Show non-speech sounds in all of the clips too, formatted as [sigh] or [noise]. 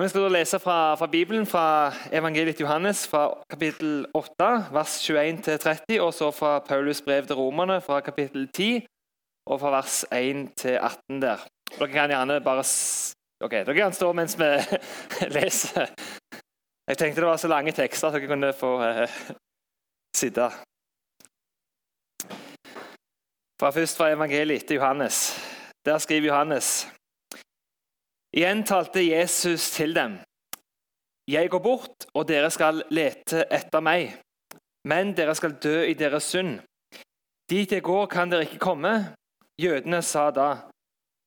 Vi skal da lese fra, fra, Bibelen, fra evangeliet til Johannes, fra kapittel 8, vers 21-30, og så fra Paulus brev til romerne, fra kapittel 10, og fra vers 1-18 der. Dere kan gjerne bare Ok, dere kan stå mens vi [laughs] leser. Jeg tenkte det var så lange tekster at dere kunne få uh, sitte. Fra først fra evangeliet til Johannes. Der skriver Johannes Igjen talte Jesus til dem. Jeg går bort, og dere skal lete etter meg. Men dere skal dø i deres synd. Dit jeg går, kan dere ikke komme. Jødene sa da,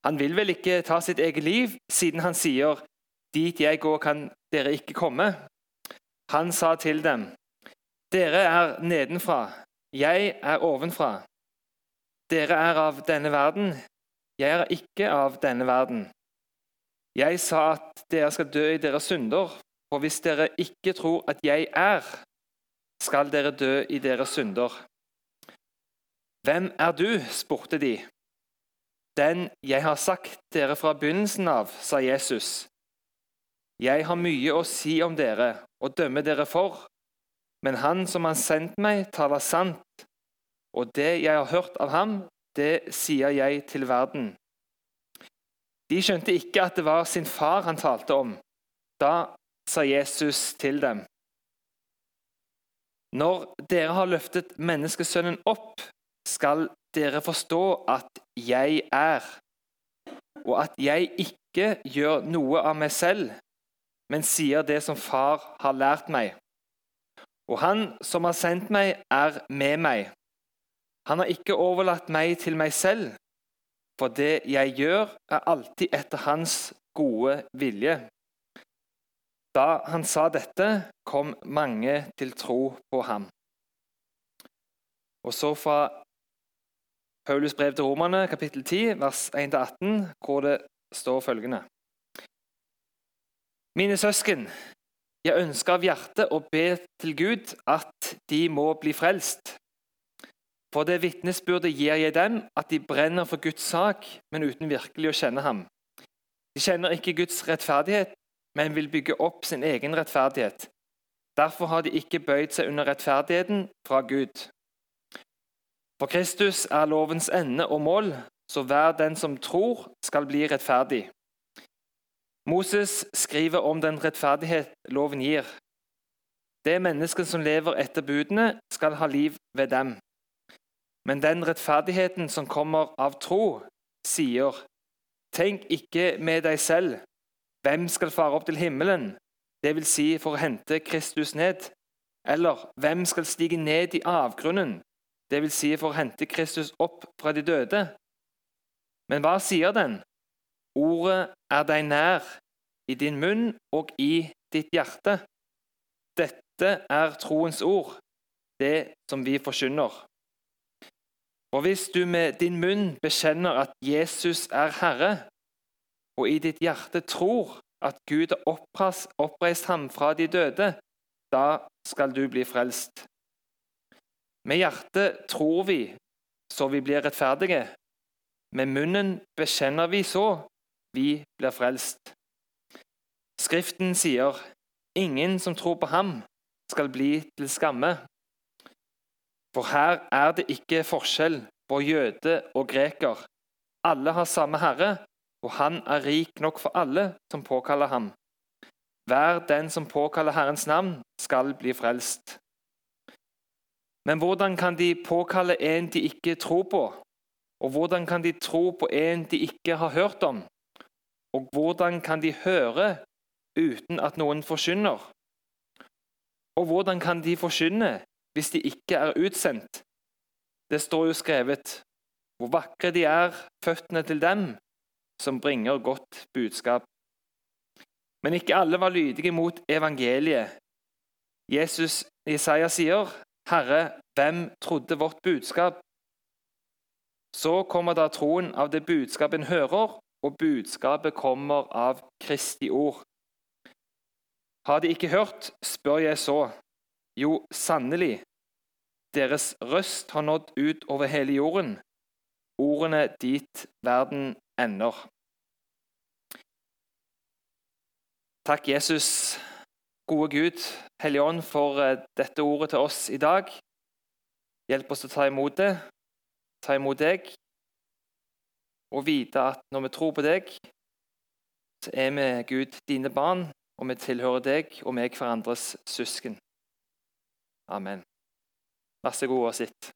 han vil vel ikke ta sitt eget liv, siden han sier, dit jeg går, kan dere ikke komme. Han sa til dem, dere er nedenfra, jeg er ovenfra. Dere er av denne verden, jeg er ikke av denne verden. Jeg sa at dere skal dø i deres synder, for hvis dere ikke tror at jeg er, skal dere dø i deres synder. Hvem er du? spurte de. Den jeg har sagt dere fra begynnelsen av, sa Jesus. Jeg har mye å si om dere og dømme dere for, men han som har sendt meg, taler sant, og det jeg har hørt av ham, det sier jeg til verden. De skjønte ikke at det var sin far han talte om. Da sa Jesus til dem.: Når dere har løftet menneskesønnen opp, skal dere forstå at jeg er, og at jeg ikke gjør noe av meg selv, men sier det som far har lært meg. Og han som har sendt meg, er med meg. Han har ikke overlatt meg til meg selv, for det jeg gjør, er alltid etter hans gode vilje. Da han sa dette, kom mange til tro på ham. Og så fra Paulus brev til romerne, kapittel 10, vers 1-18, hvor det står følgende. Mine søsken, jeg ønsker av hjertet å be til Gud at de må bli frelst. For det vitnesbyrdet gir jeg dem, at de brenner for Guds sak, men uten virkelig å kjenne ham. De kjenner ikke Guds rettferdighet, men vil bygge opp sin egen rettferdighet. Derfor har de ikke bøyd seg under rettferdigheten fra Gud. For Kristus er lovens ende og mål, så hver den som tror, skal bli rettferdig. Moses skriver om den rettferdighet loven gir. Det mennesket som lever etter budene, skal ha liv ved dem. Men den rettferdigheten som kommer av tro, sier Tenk ikke med deg selv. Hvem skal fare opp til himmelen? Vil si for å hente Kristus ned. Eller hvem skal stige ned i avgrunnen? Vil si for å hente Kristus opp fra de døde. Men hva sier den? Ordet er deg nær, i din munn og i ditt hjerte. Dette er troens ord, det som vi forkynner. Og hvis du med din munn bekjenner at Jesus er Herre, og i ditt hjerte tror at Gud har oppreist ham fra de døde, da skal du bli frelst. Med hjertet tror vi så vi blir rettferdige. Med munnen bekjenner vi så vi blir frelst. Skriften sier ingen som tror på ham, skal bli til skamme. For her er det ikke forskjell på jøde og greker. Alle har samme herre, og han er rik nok for alle som påkaller ham. Hver den som påkaller Herrens navn, skal bli frelst. Men hvordan kan de påkalle en de ikke tror på? Og hvordan kan de tro på en de ikke har hørt om? Og hvordan kan de høre uten at noen forkynner? Og hvordan kan de forkynne hvis de ikke er utsendt. Det står jo skrevet hvor vakre de er, føttene til dem som bringer godt budskap. Men ikke alle var lydige mot evangeliet. Jesus Isaiah sier, 'Herre, hvem trodde vårt budskap?' Så kommer da troen av det budskapet en hører, og budskapet kommer av Kristi ord. Har de ikke hørt, spør jeg så. Jo, sannelig, deres røst har nådd ut over hele jorden, ordene dit verden ender. Takk, Jesus, gode Gud, Hellige Ånd, for eh, dette ordet til oss i dag. Hjelp oss å ta imot det, ta imot deg, og vite at når vi tror på deg, så er vi, Gud, dine barn, og vi tilhører deg, og er hverandres søsken. Amen. Vær så god og sitt.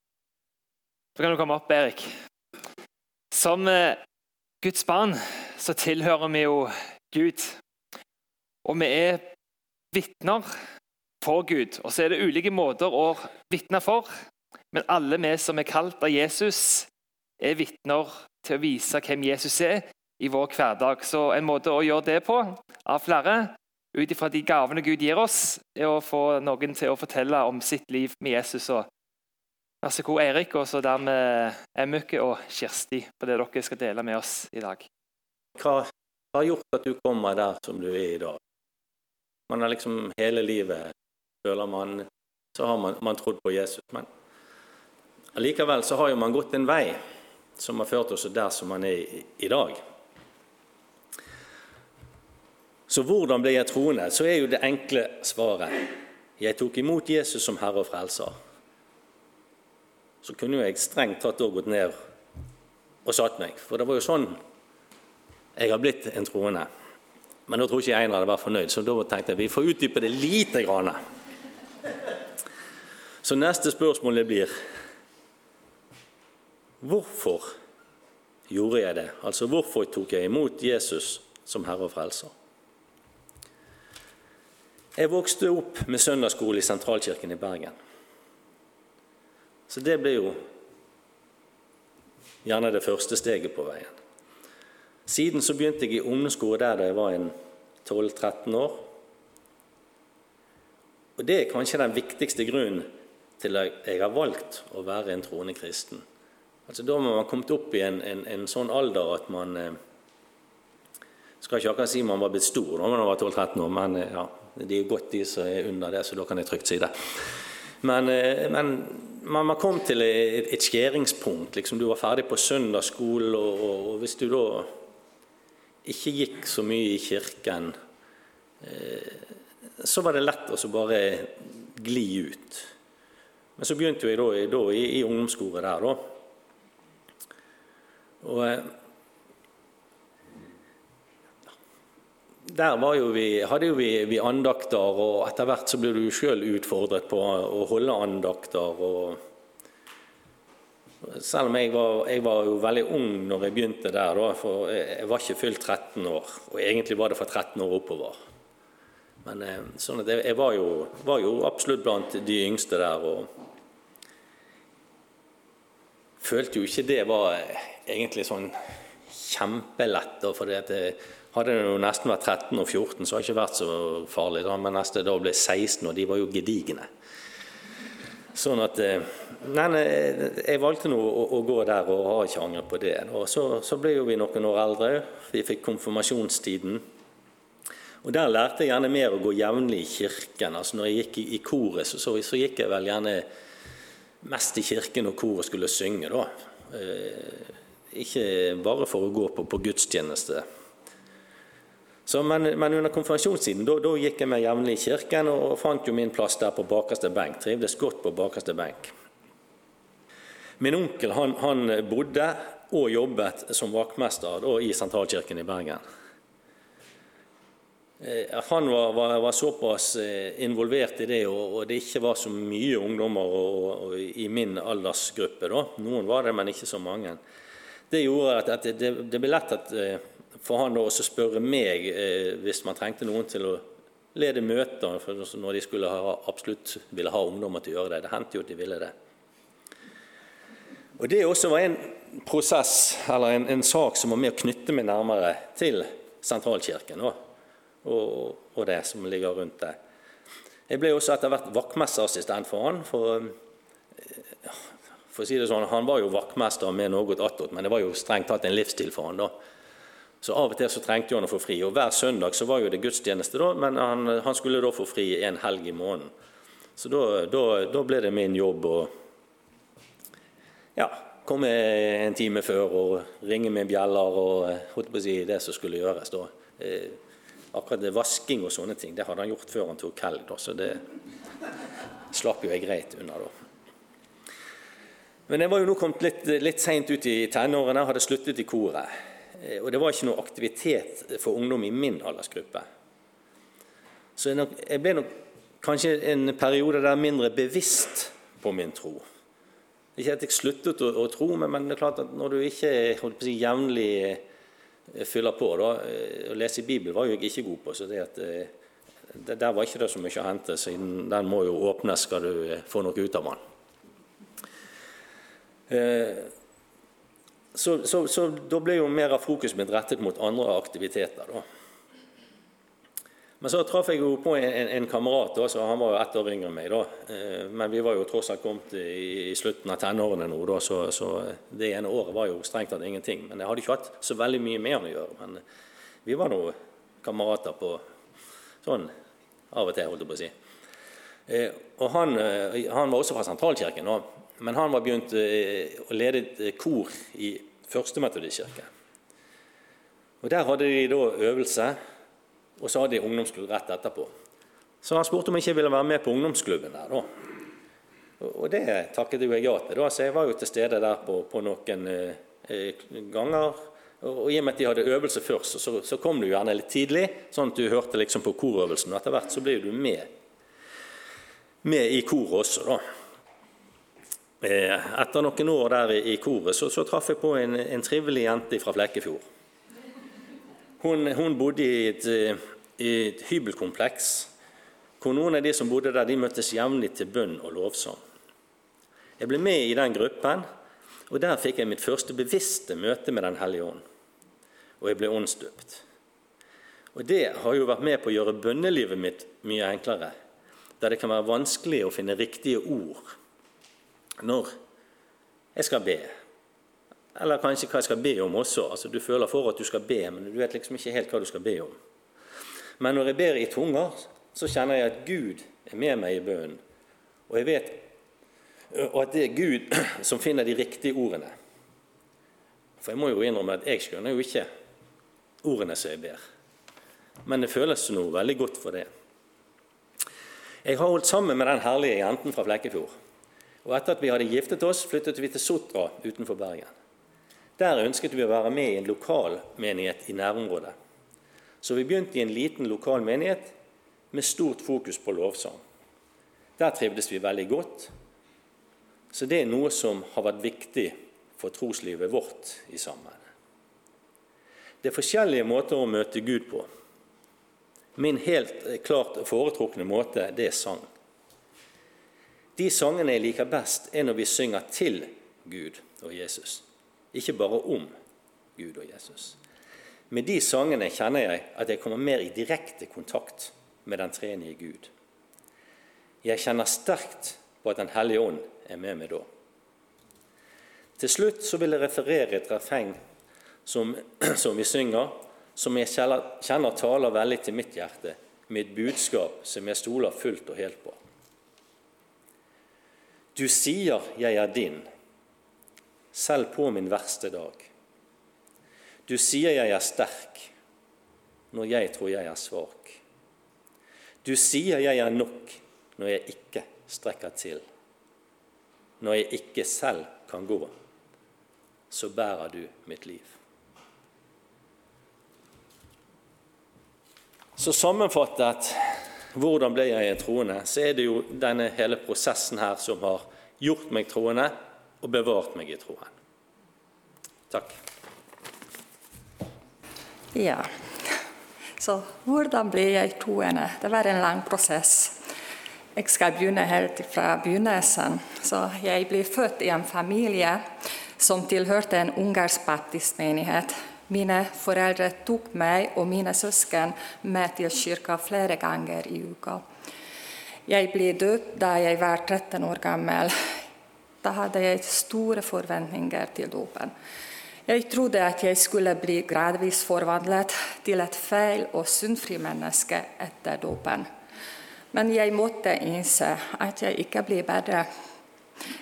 Så kan du komme opp, Erik. Som eh, Guds barn så tilhører vi jo Gud. Og vi er vitner for Gud. Og så er det ulike måter å vitne for. Men alle vi som er kalt av Jesus, er vitner til å vise hvem Jesus er i vår hverdag. Så en måte å gjøre det på, av flere, ut ifra de gavene Gud gir oss, er å få noen til å fortelle om sitt liv med Jesus. Og vær så god, Eirik, og så dermed Emmuke og Kirsti, på det dere skal dele med oss i dag. Hva har gjort at du kommer der som du er i dag? Man har liksom hele livet føler man så har man, man trodd på Jesus. Men allikevel så har jo man gått en vei som har ført oss der som man er i, i dag. Så hvordan ble jeg troende? Så er jo det enkle svaret jeg tok imot Jesus som Herre og Frelser. Så kunne jo jeg strengt tatt da gått ned og satt meg, for det var jo sånn jeg har blitt en troende. Men nå tror ikke Einar hadde vært fornøyd, så da tenkte jeg vi får utdype det lite grann. Så neste spørsmål blir Hvorfor gjorde jeg det? Altså hvorfor tok jeg imot Jesus som Herre og Frelser? Jeg vokste opp med søndagsskole i Sentralkirken i Bergen. Så det ble jo gjerne det første steget på veien. Siden så begynte jeg i ungdomsskole der da jeg var 12-13 år. Og Det er kanskje den viktigste grunnen til at jeg har valgt å være en troende kristen. Altså Da må man kommet opp i en, en, en sånn alder at man eh, Skal ikke akkurat si man var blitt stor da man var 12-13 år, men eh, ja, de er godt de som er under det, så da kan jeg trygt si det. Men, eh, men man, kom til et, et skjæringspunkt. Liksom, du var ferdig på søndagsskolen, og, og, og hvis du da ikke gikk så mye i kirken, eh, så var det lett å bare gli ut. Men så begynte jeg da, da i, i ungdomsskolen der, da. Og der jo vi, hadde jo vi, vi, andakter, og etter hvert så ble du sjøl utfordret på å holde andakter. selv om jeg var, jeg var, jo veldig ung når jeg begynte der, da, for jeg var ikke fylt 13 år. Og egentlig var det fra 13 år oppover. Men eh, sånn at jeg, jeg var, jo, var, jo, absolutt blant de yngste der. Og følte jo ikke det var eh, egentlig sånn kjempelett. For det hadde det jo nesten vært 13 og 14, så hadde det ikke vært så farlig. Da. Men neste da ble 16, og de var jo gedigne. Sånn at Nei, Nei, jeg valgte nå å, å, gå der og har ikke angret på det. Og så, så, ble jo vi noen år eldre. Vi fikk konfirmasjonstiden. Og Der lærte jeg gjerne mer å gå jevnlig i kirken. Altså Når jeg gikk i, i koret, så, så, så, gikk jeg vel gjerne mest i kirken når koret skulle synge. da. Eh, ikke bare for å gå på, på gudstjeneste. Så, men, men, under konfirmasjonstiden da, da gikk jeg meg jevnlig i kirken og fant jo min plass der på bakerste benk. Trivdes godt på bakerste benk. Min onkel han, han bodde og jobbet som vaktmester i sentralkirken i Bergen. Eh, han var, var, var, såpass eh, involvert i det, og, og, det ikke var så mye ungdommer og, og, i min aldersgruppe. Da. Noen var det, men ikke så mange. Det gjorde at, at det, det, ble lett at eh, for han også spørre meg eh, hvis man trengte noen til å lede møter når de skulle ha, absolutt ville ha ungdommer til å gjøre det. Det hendte jo at de ville det. Og Det også var en prosess, eller en, en sak som var med å knytte meg nærmere til sentralkirken og, og, og det som ligger rundt det. Jeg ble også etter hvert vaktmesterassistent for han. For, eh, for å si det sånn, Han var jo vaktmester med noe attåt, men det var jo strengt tatt en livsstil for han da. Så Av og til så trengte han å få fri. og Hver søndag så var jo det gudstjeneste, da, men han, han skulle da få fri en helg i måneden. Så da, da, da ble det min jobb å ja, komme en time før og ringe med bjeller og holdt på å si det som skulle gjøres. da. Eh, akkurat det vasking og sånne ting det hadde han gjort før han tok helg, så det slapp jo jeg greit unna da. Men jeg var jo nå kommet litt, litt seint ut i tenårene, hadde sluttet i koret. Eh, og det var ikke noe aktivitet for ungdom i min aldersgruppe. Så jeg ble nok kanskje en periode der mindre bevisst på min tro. Ikke at jeg sluttet å, å tro, men, men, det er klart at når du ikke holdt på å si, jevnlig eh, fyller på da, eh, Å lese i Bibelen var jo jeg ikke god på, så det at, det, der var ikke det så mye å hente. siden Den må jo åpnes skal du få noe ut av den. Eh, så, så, så, da ble jo mer av fokus mitt rettet mot andre aktiviteter. da. Men så traff jeg jo på en, en, kamerat. Da, så Han var jo ett år yngre enn meg. da. Eh, men vi var jo tross alt kommet i, i slutten av tenårene nå, da, så, så, det ene året var jo strengt tatt ingenting. Men jeg hadde ikke hatt så veldig mye med han å gjøre. Men vi var nå kamerater på sånn av og til, holdt jeg på å si. Eh, og han, han var også fra sentralkirken. da, men han var begynt eh, å lede et eh, kor i Første Metodistkirke. Og Der hadde de da øvelse, og så hadde de ungdomsklubb rett etterpå. Så han spurte om jeg ikke ville være med på ungdomsklubben der. da. Og det takket jeg ja til, da, så jeg var jo til stede der på, på noen eh, ganger. Og I og med at de hadde øvelse først, så, så, kom du gjerne litt tidlig, sånn at du hørte liksom på korøvelsen. Og etter hvert så ble du med, med i koret også. da. Eh, etter noen år der i koret så, så traff jeg på en, en, trivelig jente fra Flekkefjord. Hun, hun bodde i et, eh, i et, hybelkompleks hvor noen av de som bodde der, de møttes jevnlig til bønn og lovsang. Jeg ble med i den gruppen, og der fikk jeg mitt første bevisste møte med Den hellige ånd. Og jeg ble åndsdøpt. Og Det har jo vært med på å gjøre bønnelivet mitt mye enklere, der det kan være vanskelig å finne riktige ord når jeg skal be. Eller kanskje hva jeg skal be om også. Altså, du føler for at du skal be, men du vet liksom ikke helt hva du skal be om. Men når jeg ber i tunger, så kjenner jeg at Gud er med meg i bønnen. Og jeg vet og at det er Gud [clears throat] som finner de riktige ordene. For jeg må jo innrømme at jeg skjønner jo ikke ordene som jeg ber. Men det føles noe veldig godt for det. Jeg har holdt sammen med den herlige jenten fra Flekkefjord. Og etter at vi hadde giftet oss, flyttet vi til Sotra utenfor Bergen. Der ønsket vi å være med i en lokal menighet i nærområdet. Så vi begynte i en liten lokal menighet med stort fokus på lovsang. Der trivdes vi veldig godt. Så det er noe som har vært viktig for troslivet vårt i sammen. Det er forskjellige måter å møte Gud på. Min helt klart foretrukne måte, det er sang. De sangene jeg liker best, er når vi synger til Gud og Jesus, ikke bare om Gud og Jesus. Med de sangene kjenner jeg at jeg kommer mer i direkte kontakt med den trenige Gud. Jeg kjenner sterkt på at Den hellige ånd er med meg da. Til slutt så vil jeg referere et refreng som, [clears throat] som vi synger, som jeg kjenner taler veldig til mitt hjerte, med et budskap som jeg stoler fullt og helt på. Du sier 'jeg er din', selv på min verste dag. Du sier 'jeg er sterk', når jeg tror jeg er svak. Du sier 'jeg er nok', når jeg ikke strekker til. Når jeg ikke selv kan gå, så bærer du mitt liv. Så sammenfattet hvordan ble jeg en troende, så er det jo denne hele prosessen her som har gjort meg troende og bevart meg i troen. Takk. Ja, så hvordan ble jeg troende? Det var en lang prosess. Jeg skal begynne helt fra begynnelsen. Så jeg ble født i en familie som tilhørte en ungarsk baptistmenighet. Mine foreldre tok meg og mine søsken med til kirka flere ganger i uka. Jeg ble døpt da jeg var 13 år gammel. Da hadde jeg store forventninger til dåpen. Jeg trodde at jeg skulle bli gradvis forvandlet til et feil og syndfri menneske etter dåpen. Men jeg måtte innse at jeg ikke ble bedre.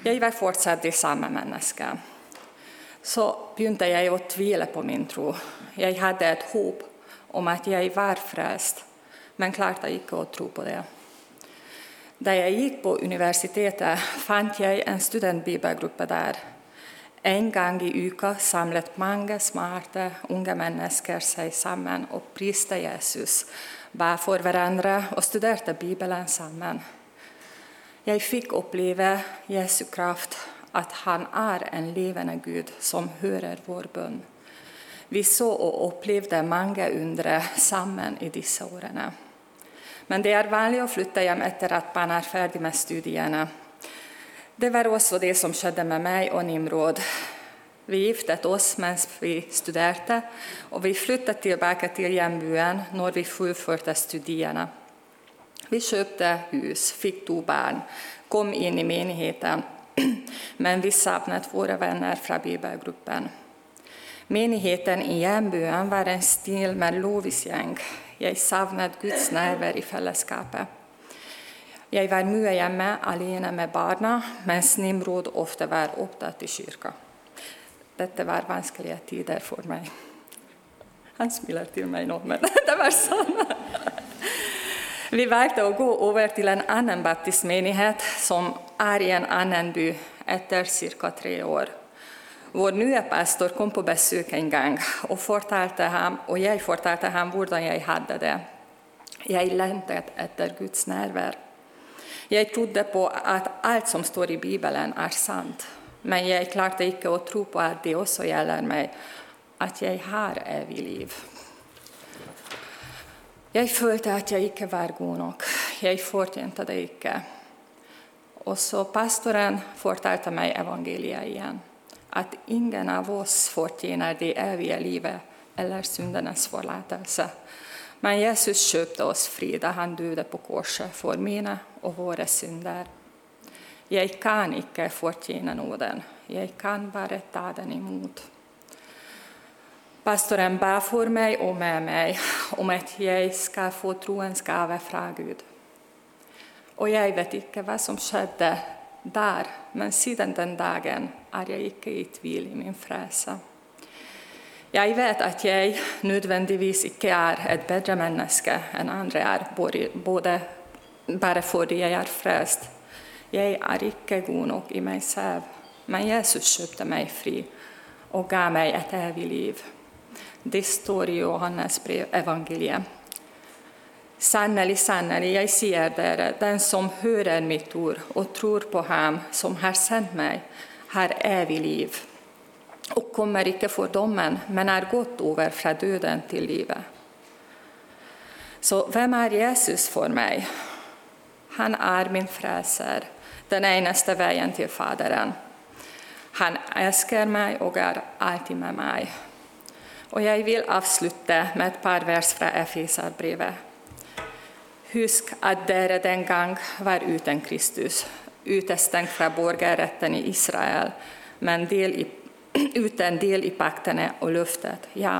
Jeg var fortsatt det samme mennesket så begynte jeg å tvile på min tro. Jeg hadde et håp om at jeg var frelst, men klarte ikke å tro på det. Da jeg gikk på universitetet, fant jeg en studentbibelgruppe der. En gang i uka samlet mange smarte unge mennesker seg sammen og priste Jesus, ba for hverandre og studerte Bibelen sammen. Jeg fikk oppleve Jesu kraft, at han er en levende Gud som hører vår bønn. Vi så og opplevde mange undre sammen i disse årene. Men det er vanlig å flytte hjem etter at man er ferdig med studiene. Det var også det som skjedde med meg og Nimrod. Vi giftet oss mens vi studerte, og vi flyttet tilbake til hjembyen når vi fullførte studiene. Vi kjøpte hus, fikk to barn, kom inn i menigheten, men vi savnet våre venner fra bibelgruppen. Menigheten i hjembyen var en stil med lovisgjeng. Jeg savnet Guds nerver i fellesskapet. Jeg var mye hjemme alene med barna, mens Nimrod ofte var opptatt i kirka. Dette var vanskelige tider for meg. Han smiler til meg nå, men [laughs] det var sånn. Vi valgte å gå over til en annen baptistmenighet som er i en annen by, etter ca. tre år. Vår nye pastor kom på besøk en gang, og, ham, og jeg fortalte ham hvordan jeg hadde det. Jeg lengtet etter Guds nærvær. Jeg trodde på at alt som står i Bibelen, er sant. Men jeg klarte ikke å tro på at det også gjelder meg, at jeg har evig liv. Jeg følte at jeg ikke var god nok. Jeg fortjente det ikke. Og så pastoren fortalte meg evangeliet igjen. At ingen av oss fortjener det evige livet eller syndenes forlatelse. Men Jesus kjøpte oss fri da han døde på korset for mine og våre synder. Jeg kan ikke fortjene nåden. Jeg kan bare ta den imot. Pastoren ba for meg og med meg om at jeg skal få troens gave fra Gud. Og jeg vet ikke hva som skjedde der, men siden den dagen er jeg ikke i tvil i min frelse. Jeg vet at jeg nødvendigvis ikke er et bedre menneske enn andre er, både bare fordi jeg er frelst. Jeg er ikke god nok i meg selv, men Jesus kjøpte meg fri og ga meg et evig liv. Det står i Johannes brev, evangeliet. Sannelig, sannelig, jeg sier dere, den som hører mitt ord og tror på Ham som har sendt meg, har evig liv, og kommer ikke for dommen, men er gått over fra døden til livet. Så hvem er Jesus for meg? Han er min frelser, den eneste veien til Faderen. Han elsker meg og er alltid med meg. Og jeg vil avslutte med et par vers fra Efeserbrevet. Husk at dere den gang var uten Kristus, utestengt fra borgerretten i Israel, men del i, [clears throat] uten del i paktene og løftet. Ja,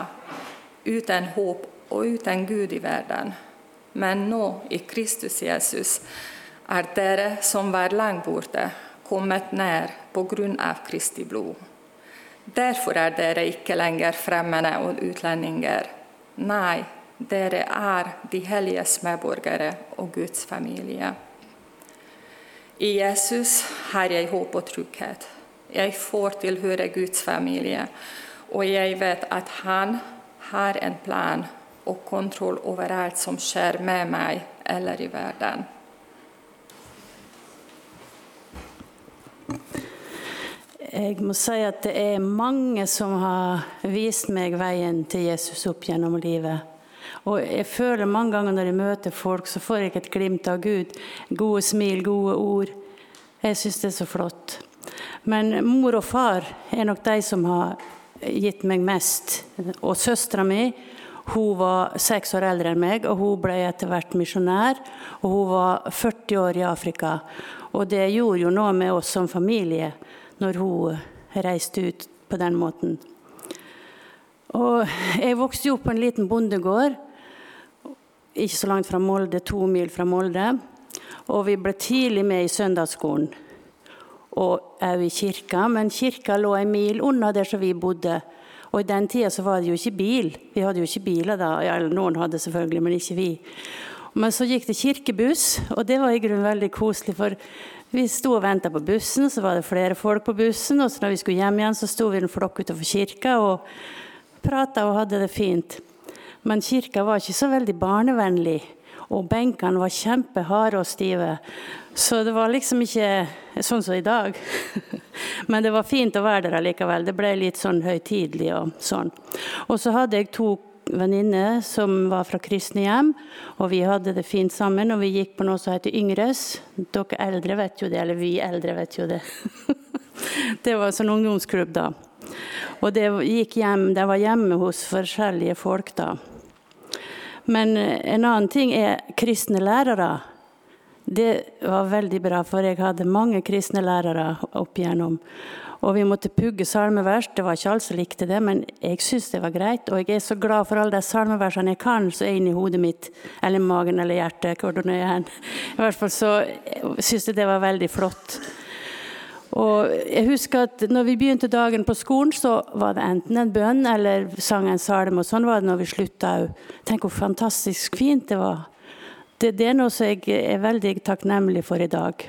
uten håp og uten Gud i verden. Men nå, i Kristus Jesus, er dere som var langt borte, kommet nær på grunn av Kristi blod. Derfor er dere ikke lenger fremmede og utlendinger. Nei, dere er de helliges medborgere og Guds familie. I Jesus har jeg håp og trygghet. Jeg får tilhøre Guds familie, og jeg vet at Han har en plan og kontroll over alt som skjer med meg eller i verden. Jeg må si at det er mange som har vist meg veien til Jesus opp gjennom livet. Og jeg føler mange ganger når jeg møter folk, så får jeg ikke et glimt av Gud. Gode smil, gode ord. Jeg syns det er så flott. Men mor og far er nok de som har gitt meg mest. Og søstera mi hun var seks år eldre enn meg, og hun ble etter hvert misjonær. Og hun var 40 år i Afrika. Og det gjorde jo noe med oss som familie når hun reiste ut på den måten. Og jeg vokste opp på en liten bondegård ikke så langt fra Molde, to mil fra Molde. Og vi ble tidlig med i søndagsskolen og òg i kirka, men kirka lå en mil unna der som vi bodde. Og i den tida var det jo ikke bil. Vi hadde jo ikke biler da. Eller noen hadde selvfølgelig, men ikke vi. Men så gikk det kirkebuss, og det var i grunnen veldig koselig. For vi sto og venta på bussen, så var det flere folk på bussen. Og så når vi skulle hjem igjen, så sto vi en flokk utenfor kirka og prata og hadde det fint. Men kirka var ikke så veldig barnevennlig. Og benkene var kjempeharde og stive. Så det var liksom ikke sånn som i dag. [laughs] Men det var fint å være der allikevel. Det ble litt sånn høytidelig og sånn. Og så hadde jeg to venninner som var fra kristne hjem, og vi hadde det fint sammen. Og vi gikk på noe som heter Yngres. Dere eldre vet jo det, eller vi eldre vet jo det. [laughs] Det var en sånn ungdomsklubb da. Og det gikk hjem, det var hjemme hos forskjellige folk da. Men en annen ting er kristne lærere. Det var veldig bra, for jeg hadde mange kristne lærere opp igjennom. Og vi måtte pugge salmevers. Det var ikke alle som likte det, men jeg syntes det var greit. Og jeg er så glad for alle de salmeversene jeg kan, så er inni hodet mitt, eller magen eller hjertet. hvor det er. I hvert fall så syntes jeg det var veldig flott. Og jeg husker at når vi begynte dagen på skolen, så var det enten en bønn eller sang en salme. Og sånn var det når vi slutta òg. Tenk hvor fantastisk fint det var. Det, det er noe som jeg er veldig takknemlig for i dag.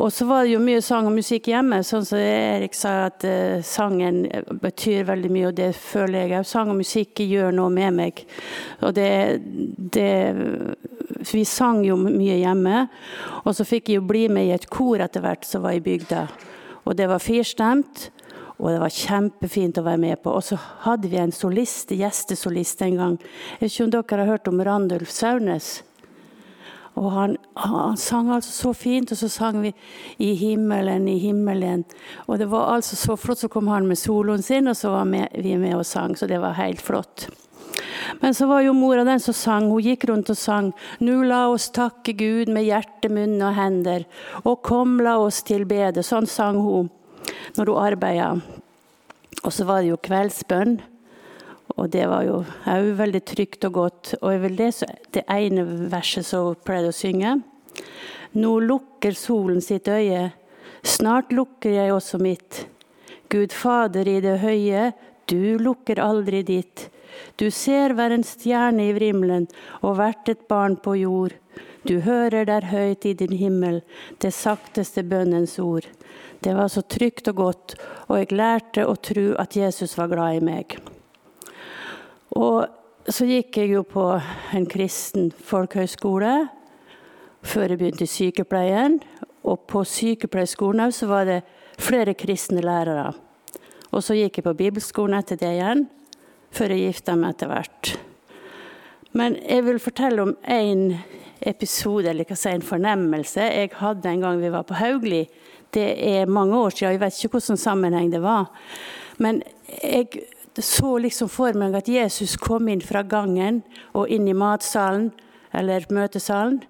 Og så var det jo mye sang og musikk hjemme. Sånn som Erik sa, at uh, sangen betyr veldig mye, og det føler jeg òg. Sang og musikk gjør noe med meg. Og det, det Vi sang jo mye hjemme. Og så fikk jeg jo bli med i et kor etter hvert som var i bygda. Og det var firstemt. Og det var kjempefint å være med på. Og så hadde vi en solist, gjestesolist en gang. Jeg vet ikke om dere har hørt om Randulf Saunes? Og han, han, sang altså så fint, og så sang vi 'I himmelen, i himmelen'. Og det var altså så flott. Så kom han med soloen sin, og så var vi med og sang. Så det var helt flott. Men så var jo mora den som sang. Hun gikk rundt og sang 'Nu la oss takke Gud med hjerte, munn og hender', 'og kom, la oss tilbede'. Sånn sang hun når hun arbeida. Og så var det jo kveldsbønn. Og det var jo òg veldig trygt og godt. Og jeg vil lese det ene verset som hun pleide å synge. Nå lukker solen sitt øye, snart lukker jeg også mitt. Gud Fader i det høye, du lukker aldri ditt. Du ser hver en stjerne i vrimelen og hvert et barn på jord. Du hører der høyt i din himmel det sakteste bønnens ord. Det var så trygt og godt, og jeg lærte å tro at Jesus var glad i meg. Og så gikk jeg jo på en kristen folkehøyskole før jeg begynte i sykepleien. Og på sykepleierskolen så var det flere kristne lærere. Og så gikk jeg på bibelskolen etter det igjen, før jeg gifta meg etter hvert. Men jeg vil fortelle om en episode, eller hva si, en fornemmelse jeg hadde en gang vi var på Haugli. Det er mange år siden, jeg vet ikke hvilken sammenheng det var. Men jeg så liksom for meg at Jesus kom inn fra gangen og inn i matsalen eller møtesalen.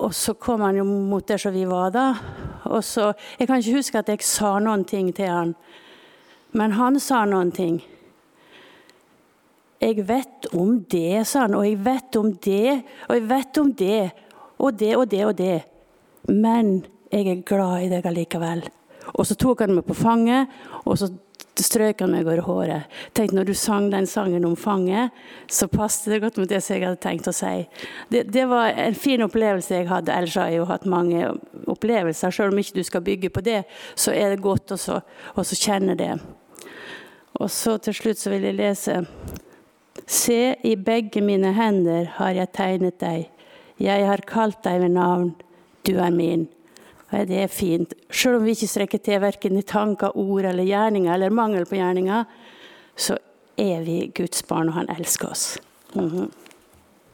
Og så kom han jo mot der som vi var da. Og så, Jeg kan ikke huske at jeg sa noen ting til han, men han sa noen ting. Jeg vet om det, sa han, og jeg vet om det, og jeg vet om det, og det og det og det. Men jeg er glad i deg allikevel. Og så tok han meg på fanget, og så strøk han meg over håret. Tenk, Når du sang den sangen om fanget, så passet det godt med det som jeg hadde tenkt å si. Det, det, var en fin opplevelse jeg hadde. Ellers har jeg jo hatt mange opplevelser. Selv om ikke du skal bygge på det, så er det godt å kjenne det. Og så til slutt så vil jeg lese Se, i begge mine hender har jeg tegnet deg. Jeg har kalt deg ved navn. Du er min. Det er fint. Selv om vi ikke strekker til verken i tanker, ord eller gjerninger, eller mangel på gjerninger, så er vi Guds barn, og han elsker oss. Mm -hmm.